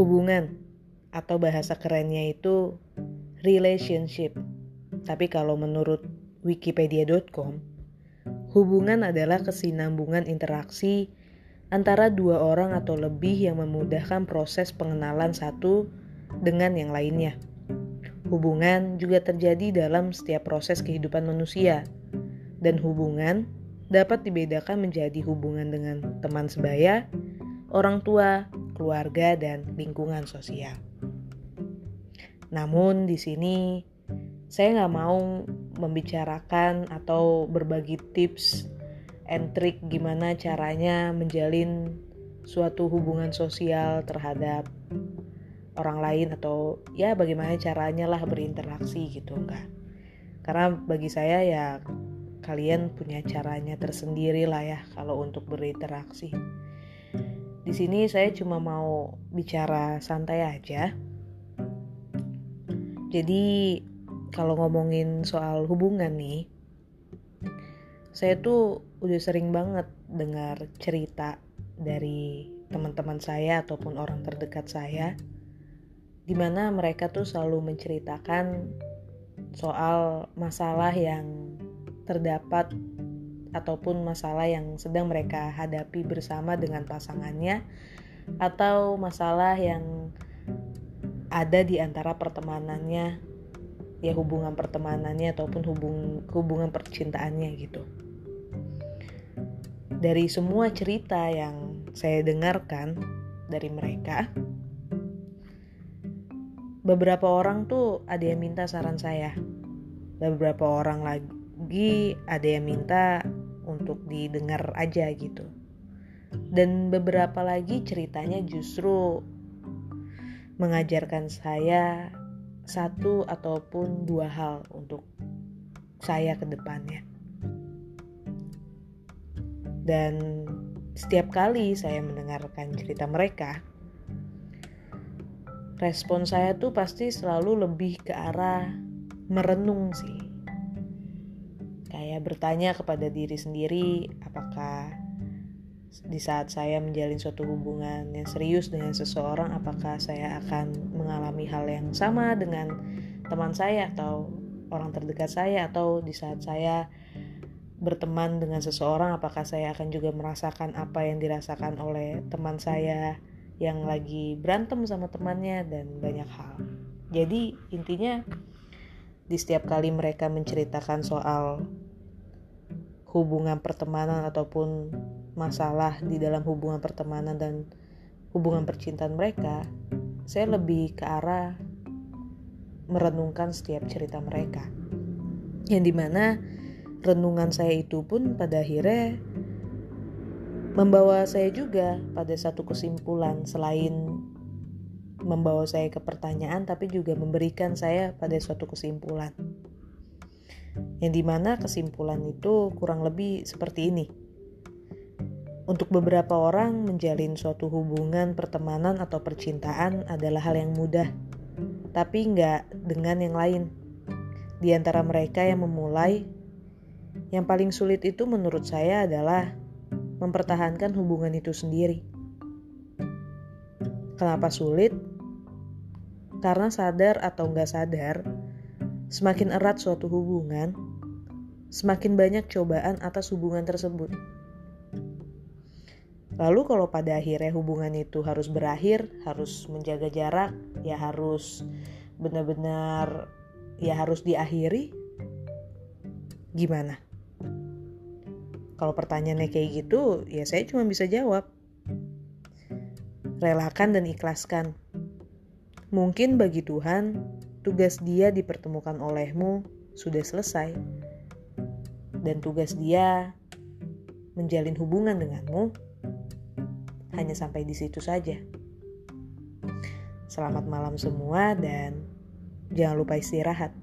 hubungan atau bahasa kerennya itu relationship. Tapi kalau menurut wikipedia.com, hubungan adalah kesinambungan interaksi antara dua orang atau lebih yang memudahkan proses pengenalan satu dengan yang lainnya. Hubungan juga terjadi dalam setiap proses kehidupan manusia, dan hubungan dapat dibedakan menjadi hubungan dengan teman sebaya, orang tua, keluarga, dan lingkungan sosial. Namun di sini saya nggak mau membicarakan atau berbagi tips and trick gimana caranya menjalin suatu hubungan sosial terhadap orang lain atau ya bagaimana caranya lah berinteraksi gitu enggak karena bagi saya ya kalian punya caranya tersendiri lah ya kalau untuk berinteraksi di sini saya cuma mau bicara santai aja. Jadi kalau ngomongin soal hubungan nih saya tuh udah sering banget dengar cerita dari teman-teman saya ataupun orang terdekat saya di mana mereka tuh selalu menceritakan soal masalah yang terdapat ataupun masalah yang sedang mereka hadapi bersama dengan pasangannya atau masalah yang ada di antara pertemanannya ya hubungan pertemanannya ataupun hubung, hubungan percintaannya gitu dari semua cerita yang saya dengarkan dari mereka, beberapa orang tuh ada yang minta saran saya. Beberapa orang lagi ada yang minta untuk didengar aja gitu. Dan beberapa lagi ceritanya justru mengajarkan saya satu ataupun dua hal untuk saya ke depannya. Dan setiap kali saya mendengarkan cerita mereka, respon saya tuh pasti selalu lebih ke arah merenung sih. Kayak bertanya kepada diri sendiri, apakah di saat saya menjalin suatu hubungan yang serius dengan seseorang, apakah saya akan mengalami hal yang sama dengan teman saya atau orang terdekat saya, atau di saat saya berteman dengan seseorang apakah saya akan juga merasakan apa yang dirasakan oleh teman saya yang lagi berantem sama temannya dan banyak hal. Jadi intinya di setiap kali mereka menceritakan soal hubungan pertemanan ataupun masalah di dalam hubungan pertemanan dan hubungan percintaan mereka, saya lebih ke arah merenungkan setiap cerita mereka. Yang di mana renungan saya itu pun pada akhirnya membawa saya juga pada satu kesimpulan selain membawa saya ke pertanyaan tapi juga memberikan saya pada suatu kesimpulan yang di mana kesimpulan itu kurang lebih seperti ini untuk beberapa orang menjalin suatu hubungan pertemanan atau percintaan adalah hal yang mudah tapi nggak dengan yang lain di antara mereka yang memulai yang paling sulit itu menurut saya adalah mempertahankan hubungan itu sendiri. Kenapa sulit? Karena sadar atau nggak sadar, semakin erat suatu hubungan, semakin banyak cobaan atas hubungan tersebut. Lalu kalau pada akhirnya hubungan itu harus berakhir, harus menjaga jarak, ya harus benar-benar ya harus diakhiri. Gimana? Kalau pertanyaannya kayak gitu, ya saya cuma bisa jawab. Relakan dan ikhlaskan. Mungkin bagi Tuhan, tugas dia dipertemukan olehmu sudah selesai. Dan tugas dia menjalin hubungan denganmu hanya sampai di situ saja. Selamat malam semua dan jangan lupa istirahat.